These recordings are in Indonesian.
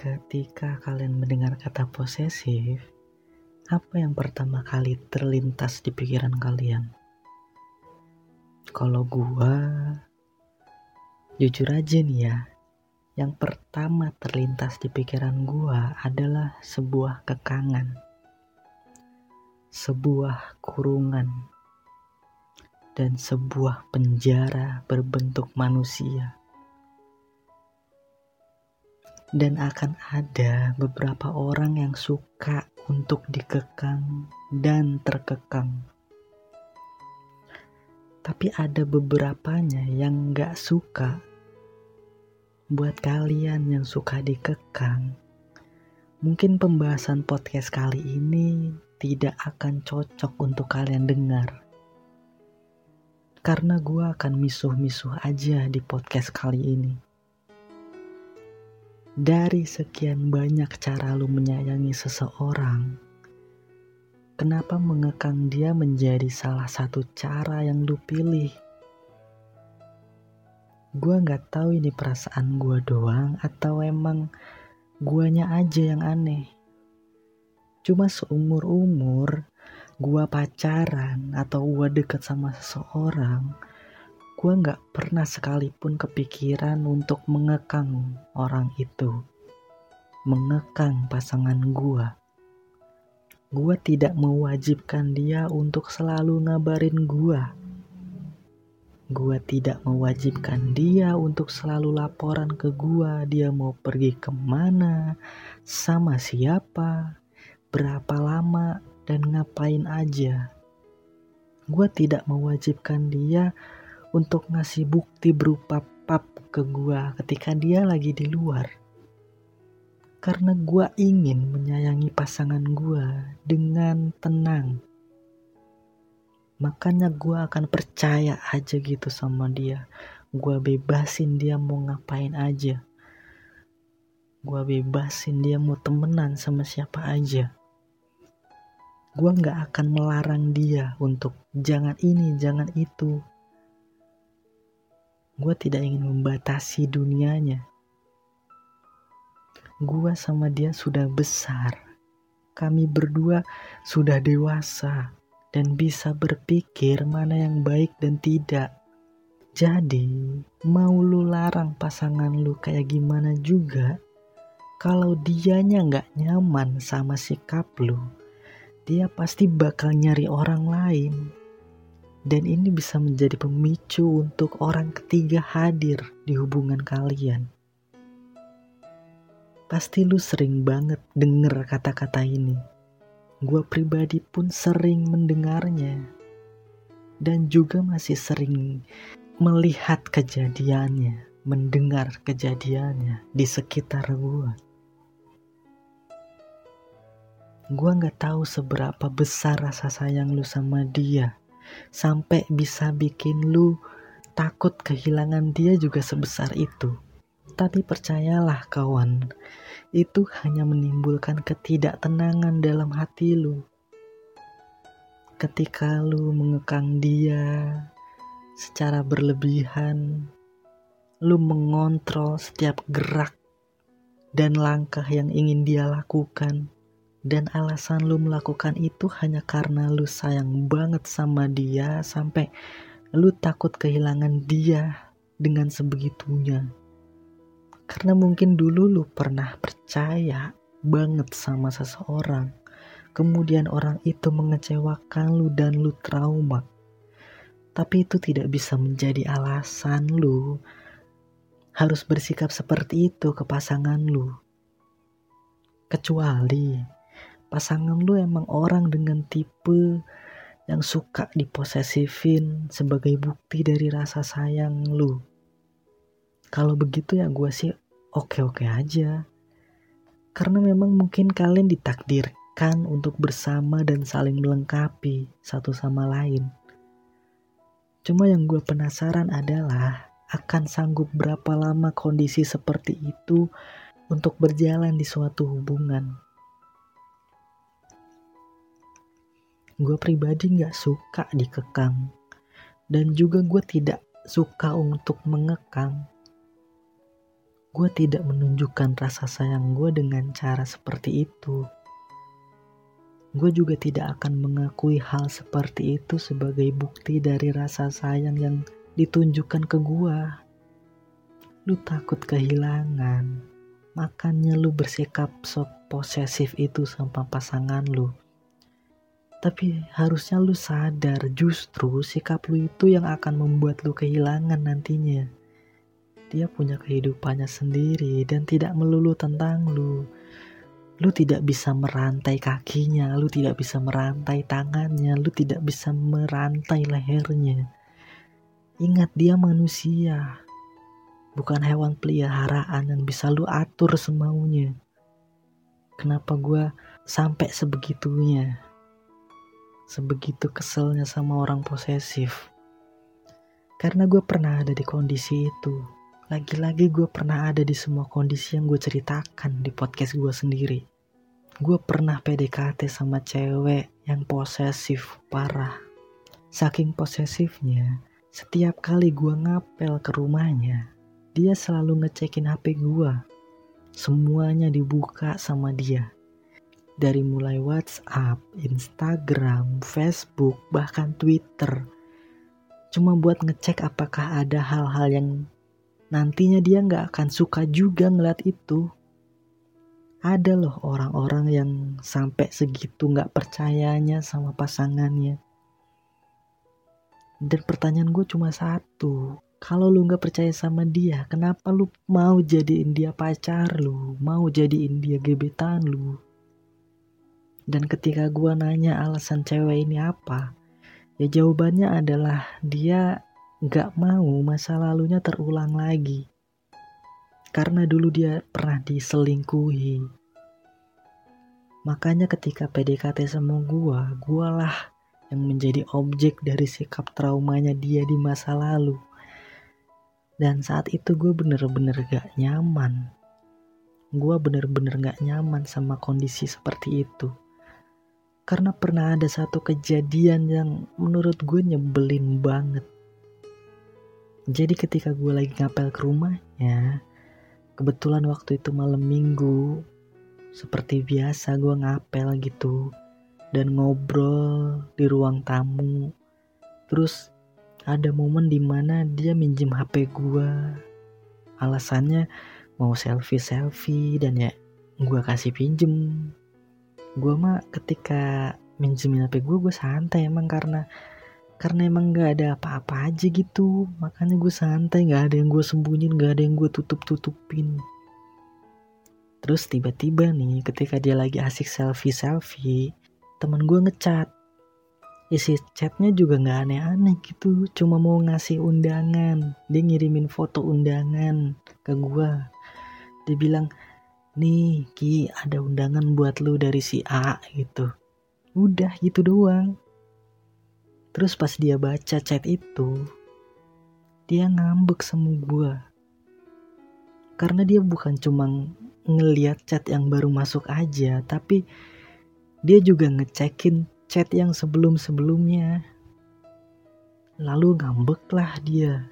Ketika kalian mendengar kata posesif, apa yang pertama kali terlintas di pikiran kalian? Kalau gua, jujur aja nih ya, yang pertama terlintas di pikiran gua adalah sebuah kekangan, sebuah kurungan, dan sebuah penjara berbentuk manusia dan akan ada beberapa orang yang suka untuk dikekang dan terkekang. Tapi ada beberapanya yang gak suka. Buat kalian yang suka dikekang, mungkin pembahasan podcast kali ini tidak akan cocok untuk kalian dengar. Karena gue akan misuh-misuh aja di podcast kali ini dari sekian banyak cara lu menyayangi seseorang, kenapa mengekang dia menjadi salah satu cara yang lu pilih? Gua nggak tahu ini perasaan gua doang atau emang guanya aja yang aneh. Cuma seumur-umur gua pacaran atau gua deket sama seseorang, gue nggak pernah sekalipun kepikiran untuk mengekang orang itu, mengekang pasangan gue. Gue tidak mewajibkan dia untuk selalu ngabarin gue. Gue tidak mewajibkan dia untuk selalu laporan ke gue dia mau pergi ke mana, sama siapa, berapa lama, dan ngapain aja. Gue tidak mewajibkan dia untuk ngasih bukti berupa pap ke gua ketika dia lagi di luar. Karena gua ingin menyayangi pasangan gua dengan tenang. Makanya gua akan percaya aja gitu sama dia. Gua bebasin dia mau ngapain aja. Gua bebasin dia mau temenan sama siapa aja. Gua nggak akan melarang dia untuk jangan ini, jangan itu Gue tidak ingin membatasi dunianya. Gue sama dia sudah besar. Kami berdua sudah dewasa dan bisa berpikir mana yang baik dan tidak. Jadi, mau lu larang pasangan lu kayak gimana juga, kalau dianya nggak nyaman sama sikap lu, dia pasti bakal nyari orang lain dan ini bisa menjadi pemicu untuk orang ketiga hadir di hubungan kalian. Pasti lu sering banget denger kata-kata ini. Gua pribadi pun sering mendengarnya. Dan juga masih sering melihat kejadiannya, mendengar kejadiannya di sekitar gua. Gua nggak tahu seberapa besar rasa sayang lu sama dia sampai bisa bikin lu takut kehilangan dia juga sebesar itu. Tapi percayalah kawan, itu hanya menimbulkan ketidaktenangan dalam hati lu. Ketika lu mengekang dia secara berlebihan, lu mengontrol setiap gerak dan langkah yang ingin dia lakukan dan alasan lu melakukan itu hanya karena lu sayang banget sama dia sampai lu takut kehilangan dia dengan sebegitunya. Karena mungkin dulu lu pernah percaya banget sama seseorang. Kemudian orang itu mengecewakan lu dan lu trauma. Tapi itu tidak bisa menjadi alasan lu harus bersikap seperti itu ke pasangan lu. Kecuali pasangan lu emang orang dengan tipe yang suka diposesifin sebagai bukti dari rasa sayang lu. Kalau begitu ya gue sih oke-oke aja. Karena memang mungkin kalian ditakdirkan untuk bersama dan saling melengkapi satu sama lain. Cuma yang gue penasaran adalah akan sanggup berapa lama kondisi seperti itu untuk berjalan di suatu hubungan. Gue pribadi gak suka dikekang dan juga gue tidak suka untuk mengekang gue tidak menunjukkan rasa sayang gue dengan cara seperti itu. Gue juga tidak akan mengakui hal seperti itu sebagai bukti dari rasa sayang yang ditunjukkan ke gue. Lu takut kehilangan, makanya lu bersikap sok posesif itu sama pasangan lu. Tapi harusnya lu sadar justru sikap lu itu yang akan membuat lu kehilangan nantinya. Dia punya kehidupannya sendiri dan tidak melulu tentang lu lu tidak bisa merantai kakinya, lu tidak bisa merantai tangannya, lu tidak bisa merantai lehernya. Ingat dia manusia, bukan hewan peliharaan yang bisa lu atur semaunya. Kenapa gue sampai sebegitunya? Sebegitu keselnya sama orang posesif. Karena gue pernah ada di kondisi itu. Lagi-lagi gue pernah ada di semua kondisi yang gue ceritakan di podcast gue sendiri gue pernah PDKT sama cewek yang posesif parah. Saking posesifnya, setiap kali gue ngapel ke rumahnya, dia selalu ngecekin HP gue. Semuanya dibuka sama dia. Dari mulai WhatsApp, Instagram, Facebook, bahkan Twitter. Cuma buat ngecek apakah ada hal-hal yang nantinya dia nggak akan suka juga ngeliat itu ada loh orang-orang yang sampai segitu nggak percayanya sama pasangannya. Dan pertanyaan gue cuma satu, kalau lu nggak percaya sama dia, kenapa lu mau jadiin dia pacar lu, mau jadiin dia gebetan lu? Dan ketika gue nanya alasan cewek ini apa, ya jawabannya adalah dia nggak mau masa lalunya terulang lagi karena dulu dia pernah diselingkuhi. Makanya ketika PDKT sama gua, gualah yang menjadi objek dari sikap traumanya dia di masa lalu. Dan saat itu gue bener-bener gak nyaman. Gue bener-bener gak nyaman sama kondisi seperti itu. Karena pernah ada satu kejadian yang menurut gue nyebelin banget. Jadi ketika gue lagi ngapel ke rumahnya, Kebetulan waktu itu malam minggu, seperti biasa gue ngapel gitu dan ngobrol di ruang tamu. Terus ada momen di mana dia minjem HP gue. Alasannya mau selfie-selfie dan ya gue kasih pinjem. Gue mah ketika minjemin HP gue, gue santai emang karena karena emang gak ada apa-apa aja gitu. Makanya gue santai gak ada yang gue sembunyiin gak ada yang gue tutup-tutupin. Terus tiba-tiba nih ketika dia lagi asik selfie-selfie teman gue ngecat isi chatnya juga gak aneh-aneh gitu cuma mau ngasih undangan. Dia ngirimin foto undangan ke gue dia bilang nih Ki ada undangan buat lu dari si A gitu udah gitu doang Terus pas dia baca chat itu, dia ngambek sama gue. Karena dia bukan cuma ngeliat chat yang baru masuk aja, tapi dia juga ngecekin chat yang sebelum-sebelumnya. Lalu ngambek lah dia.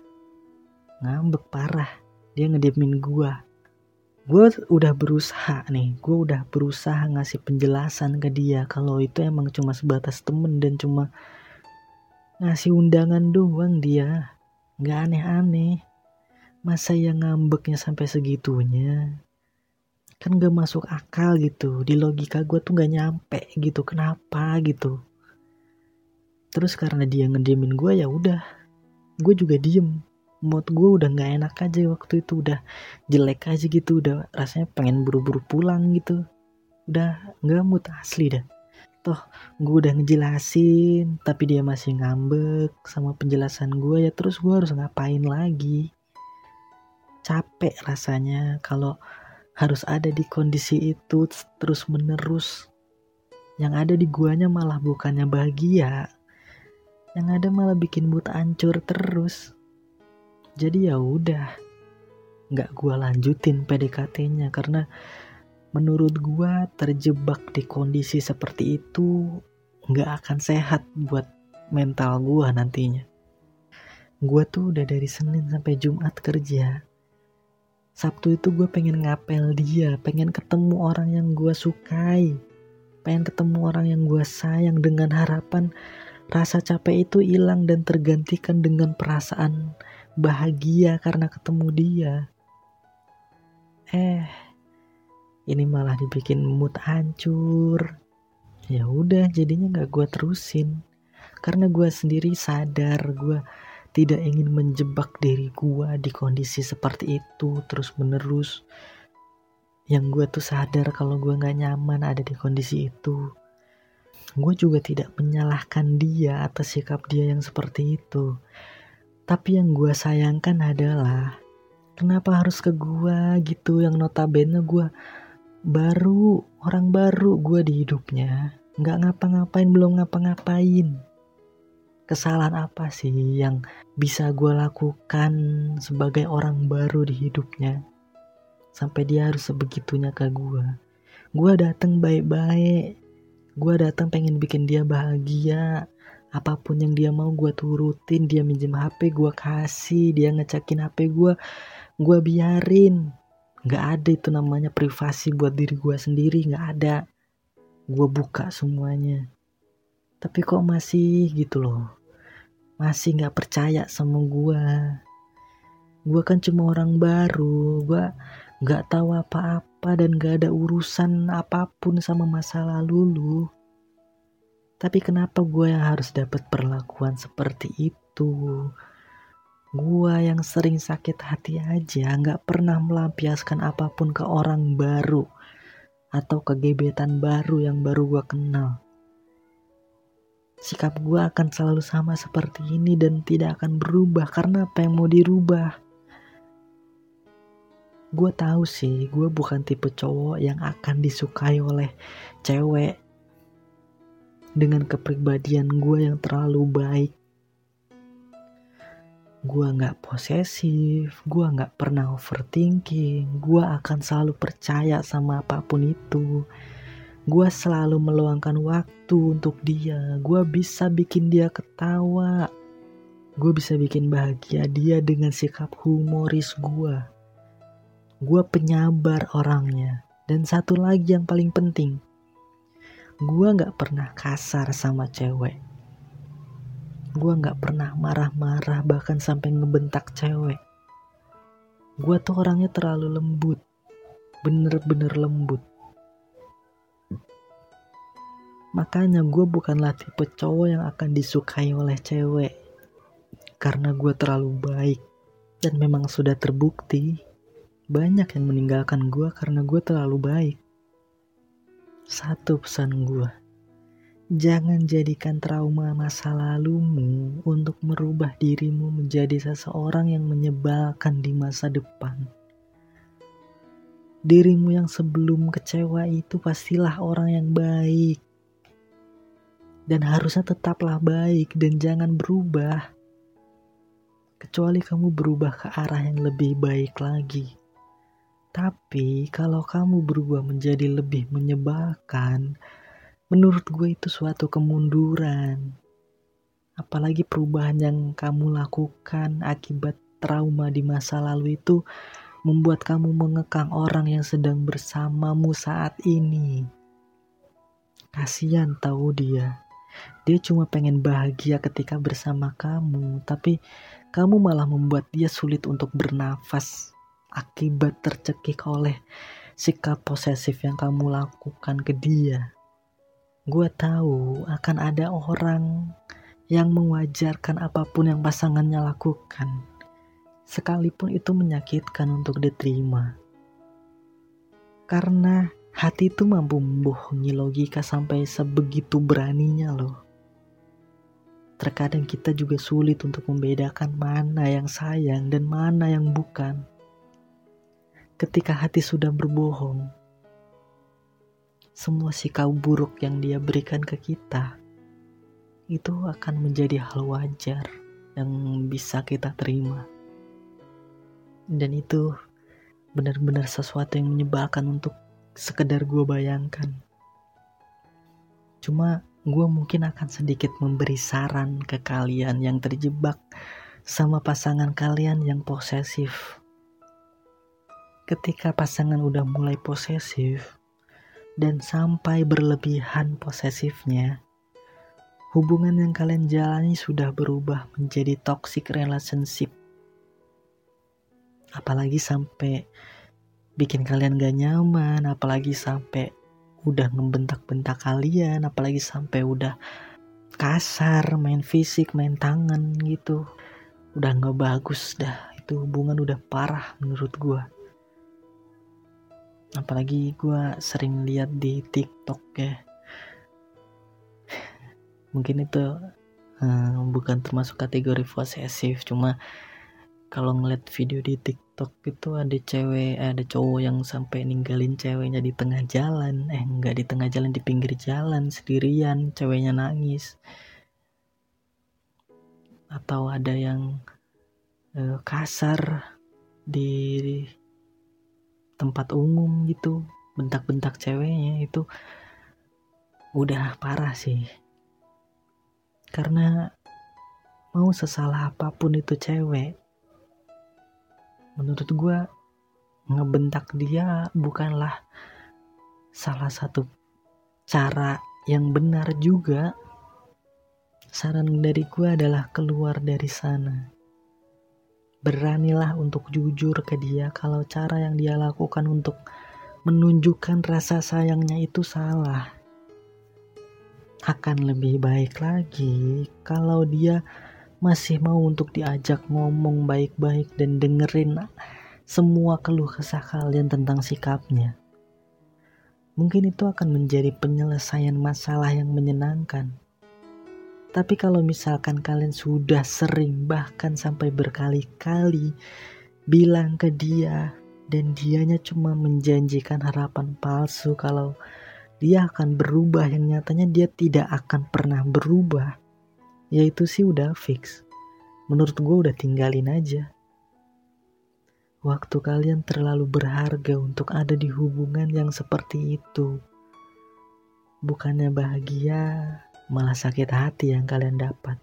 Ngambek parah. Dia ngediemin gue. Gue udah berusaha nih, gue udah berusaha ngasih penjelasan ke dia kalau itu emang cuma sebatas temen dan cuma ngasih undangan doang dia. Nggak aneh-aneh. Masa yang ngambeknya sampai segitunya? Kan gak masuk akal gitu. Di logika gue tuh gak nyampe gitu. Kenapa gitu? Terus karena dia ngediemin gue ya udah. Gue juga diem mood gue udah nggak enak aja waktu itu udah jelek aja gitu udah rasanya pengen buru-buru pulang gitu. Udah nggak mood asli dah. Toh gue udah ngejelasin tapi dia masih ngambek sama penjelasan gue ya terus gue harus ngapain lagi? Capek rasanya kalau harus ada di kondisi itu terus menerus yang ada di guanya malah bukannya bahagia. Yang ada malah bikin mood ancur terus jadi ya udah nggak gue lanjutin PDKT-nya karena menurut gua terjebak di kondisi seperti itu nggak akan sehat buat mental gua nantinya. Gua tuh udah dari Senin sampai Jumat kerja. Sabtu itu gue pengen ngapel dia, pengen ketemu orang yang gue sukai, pengen ketemu orang yang gue sayang dengan harapan rasa capek itu hilang dan tergantikan dengan perasaan bahagia karena ketemu dia. Eh, ini malah dibikin mood hancur. Ya udah, jadinya gak gue terusin. Karena gue sendiri sadar gue tidak ingin menjebak diri gue di kondisi seperti itu terus menerus. Yang gue tuh sadar kalau gue gak nyaman ada di kondisi itu. Gue juga tidak menyalahkan dia atas sikap dia yang seperti itu. Tapi yang gue sayangkan adalah kenapa harus ke gue gitu? Yang notabene gue baru orang baru gue di hidupnya. Nggak ngapa-ngapain belum ngapa-ngapain. Kesalahan apa sih yang bisa gue lakukan sebagai orang baru di hidupnya? Sampai dia harus sebegitunya ke gue gue datang baik-baik. Gue datang pengen bikin dia bahagia apa pun yang dia mau gue turutin dia minjem hp gue kasih dia ngecekin hp gue gue biarin. Nggak ada itu namanya privasi buat diri gue sendiri nggak ada. Gue buka semuanya. Tapi kok masih gitu loh. Masih nggak percaya sama gue gue kan cuma orang baru. Gue nggak tahu apa-apa dan gak ada urusan apa pun sama masa lalu lu tapi kenapa gue yang harus dapat perlakuan seperti itu Gua yang sering sakit hati aja nggak pernah melampiaskan apa pun ke orang baru atau ke gebetan baru yang baru gua kenal. Sikap gua akan selalu sama seperti ini dan tidak akan berubah karena apa yang mau dirubah. Gue tahu sih, gue bukan tipe cowok yang akan disukai oleh cewek dengan kepribadian gue yang terlalu baik gue nggak posesif, gue nggak pernah overthinking, gue akan selalu percaya sama apa pun itu. Gue selalu meluangkan waktu untuk dia, gue bisa bikin dia ketawa, gue bisa bikin bahagia dia dengan sikap humoris gue. Gue penyabar orangnya, dan satu lagi yang paling penting, gue nggak pernah kasar sama cewek. Gue nggak pernah marah-marah bahkan sampai ngebentak cewek. Gue tuh orangnya terlalu lembut. Bener-bener lembut. Makanya gue bukanlah tipe cowok yang akan disukai oleh cewek. Karena gue terlalu baik dan memang sudah terbukti. Banyak yang meninggalkan gue karena gue terlalu baik satu pesan gue Jangan jadikan trauma masa lalumu untuk merubah dirimu menjadi seseorang yang menyebalkan di masa depan. Dirimu yang sebelum kecewa itu pastilah orang yang baik. Dan harusnya tetaplah baik dan jangan berubah. Kecuali kamu berubah ke arah yang lebih baik lagi. Tapi kalau kamu berubah menjadi lebih menyebalkan, menurut gue itu suatu kemunduran. Apalagi perubahan yang kamu lakukan akibat trauma di masa lalu itu membuat kamu mengekang orang yang sedang bersamamu saat ini. Kasihan tahu dia. Dia cuma pengen bahagia ketika bersama kamu, tapi kamu malah membuat dia sulit untuk bernafas akibat tercekik oleh sikap posesif yang kamu lakukan ke dia. Gue tahu akan ada orang yang mewajarkan apa pun yang pasangannya lakukan, sekalipun itu menyakitkan untuk diterima. Karena hati itu mampu membohongi logika sampai sebegitu beraninya loh. Terkadang kita juga sulit untuk membedakan mana yang sayang dan mana yang bukan. Ketika hati sudah berbohong, semua sikap buruk yang dia berikan ke kita itu akan menjadi hal wajar yang bisa kita terima. Dan itu benar-benar sesuatu yang menyebalkan untuk sekedar gue bayangkan. Cuma gue mungkin akan sedikit memberi saran ke kalian yang terjebak sama pasangan kalian yang posesif. Ketika pasangan udah mulai posesif dan sampai berlebihan posesifnya, hubungan yang kalian jalani sudah berubah menjadi toxic relationship. Apalagi sampai bikin kalian gak nyaman, apalagi sampai udah ngebentak-bentak kalian, apalagi sampai udah kasar, main fisik, main tangan gitu. Udah gak bagus dah, itu hubungan udah parah menurut gue apalagi gue sering lihat di TikTok ya. Mungkin itu uh, bukan termasuk kategori posesif cuma kalau ngeliat video di TikTok itu ada cewek ada cowok yang sampai ninggalin ceweknya di tengah jalan. Eh enggak di tengah jalan di pinggir jalan sendirian ceweknya nangis. Atau ada yang uh, kasar di tempat umum gitu bentak-bentak ceweknya itu udah parah sih. Karena mau sesalah apa pun itu cewek menurut gue ngebentak dia bukanlah salah satu cara yang benar juga. Saran dari gue adalah keluar dari sana Beranilah untuk jujur ke dia kalau cara yang dia lakukan untuk menunjukkan rasa sayangnya itu salah. Akan lebih baik lagi kalau dia masih mau untuk diajak ngomong baik-baik dan dengerin semua keluh kesah kalian tentang sikapnya. Mungkin itu akan menjadi penyelesaian masalah yang menyenangkan. Tapi kalau misalkan kalian sudah sering bahkan sampai berkali-kali bilang ke dia dan dianya cuma menjanjikan harapan palsu kalau dia akan berubah yang nyatanya dia tidak akan pernah berubah. Ya itu sih udah fix. Menurut gue udah tinggalin aja. Waktu kalian terlalu berharga untuk ada di hubungan yang seperti itu. Bukannya bahagia, malah sakit hati yang kalian dapat.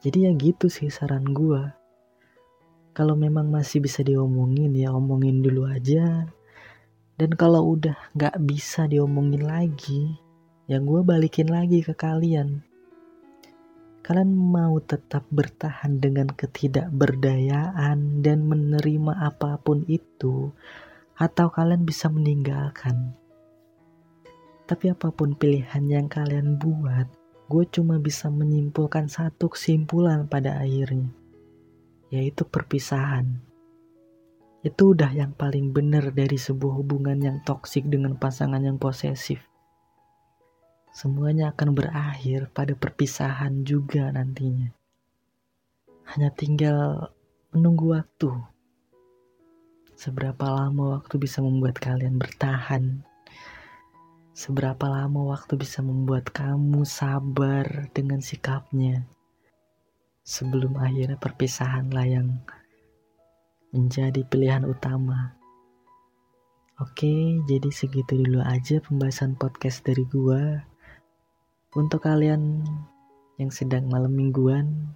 Jadi ya gitu sih saran gue. Kalau memang masih bisa diomongin ya omongin dulu aja. Dan kalau udah gak bisa diomongin lagi, ya gue balikin lagi ke kalian. Kalian mau tetap bertahan dengan ketidakberdayaan dan menerima apa pun itu, atau kalian bisa meninggalkan. Tapi apa pun pilihan yang kalian buat, gue cuma bisa menyimpulkan satu kesimpulan pada akhirnya, yaitu perpisahan. Itu udah yang paling benar dari sebuah hubungan yang toksik dengan pasangan yang posesif. Semuanya akan berakhir pada perpisahan juga nantinya. Hanya tinggal menunggu waktu. Seberapa lama waktu bisa membuat kalian bertahan Seberapa lama waktu bisa membuat kamu sabar dengan sikapnya sebelum akhirnya perpisahanlah yang menjadi pilihan utama. Oke, jadi segitu dulu aja pembahasan podcast dari gua. Untuk kalian yang sedang malam mingguan,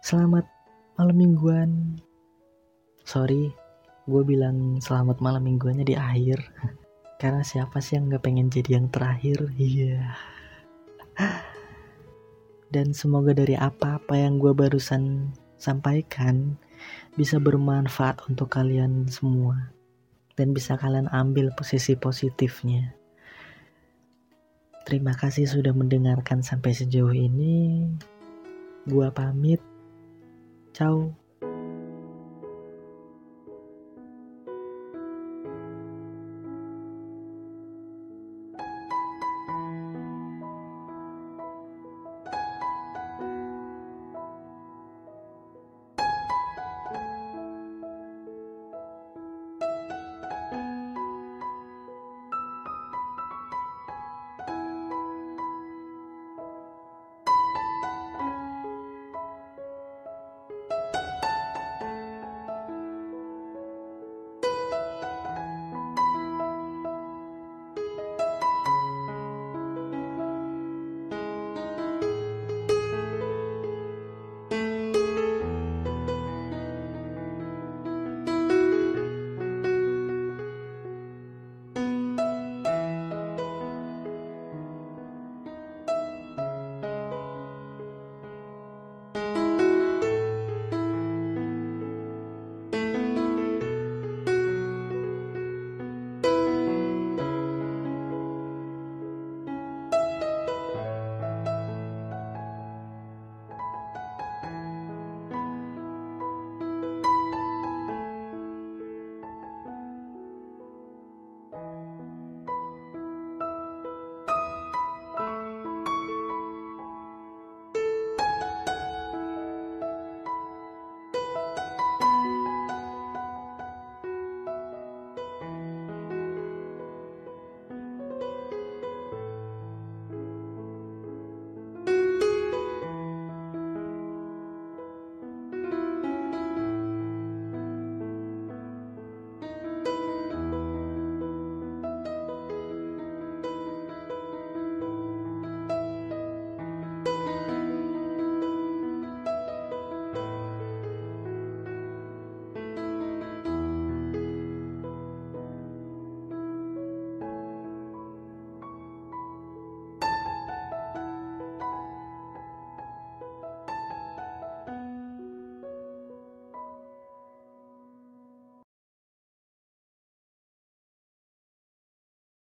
selamat malam mingguan. Sorry, gue bilang selamat malam mingguannya di akhir. Karena siapa sih yang gak pengen jadi yang terakhir? Iya. Dan semoga dari apa-apa yang gue barusan sampaikan bisa bermanfaat untuk kalian semua. Dan bisa kalian ambil posisi positifnya. Terima kasih sudah mendengarkan sampai sejauh ini. Gua pamit. Ciao.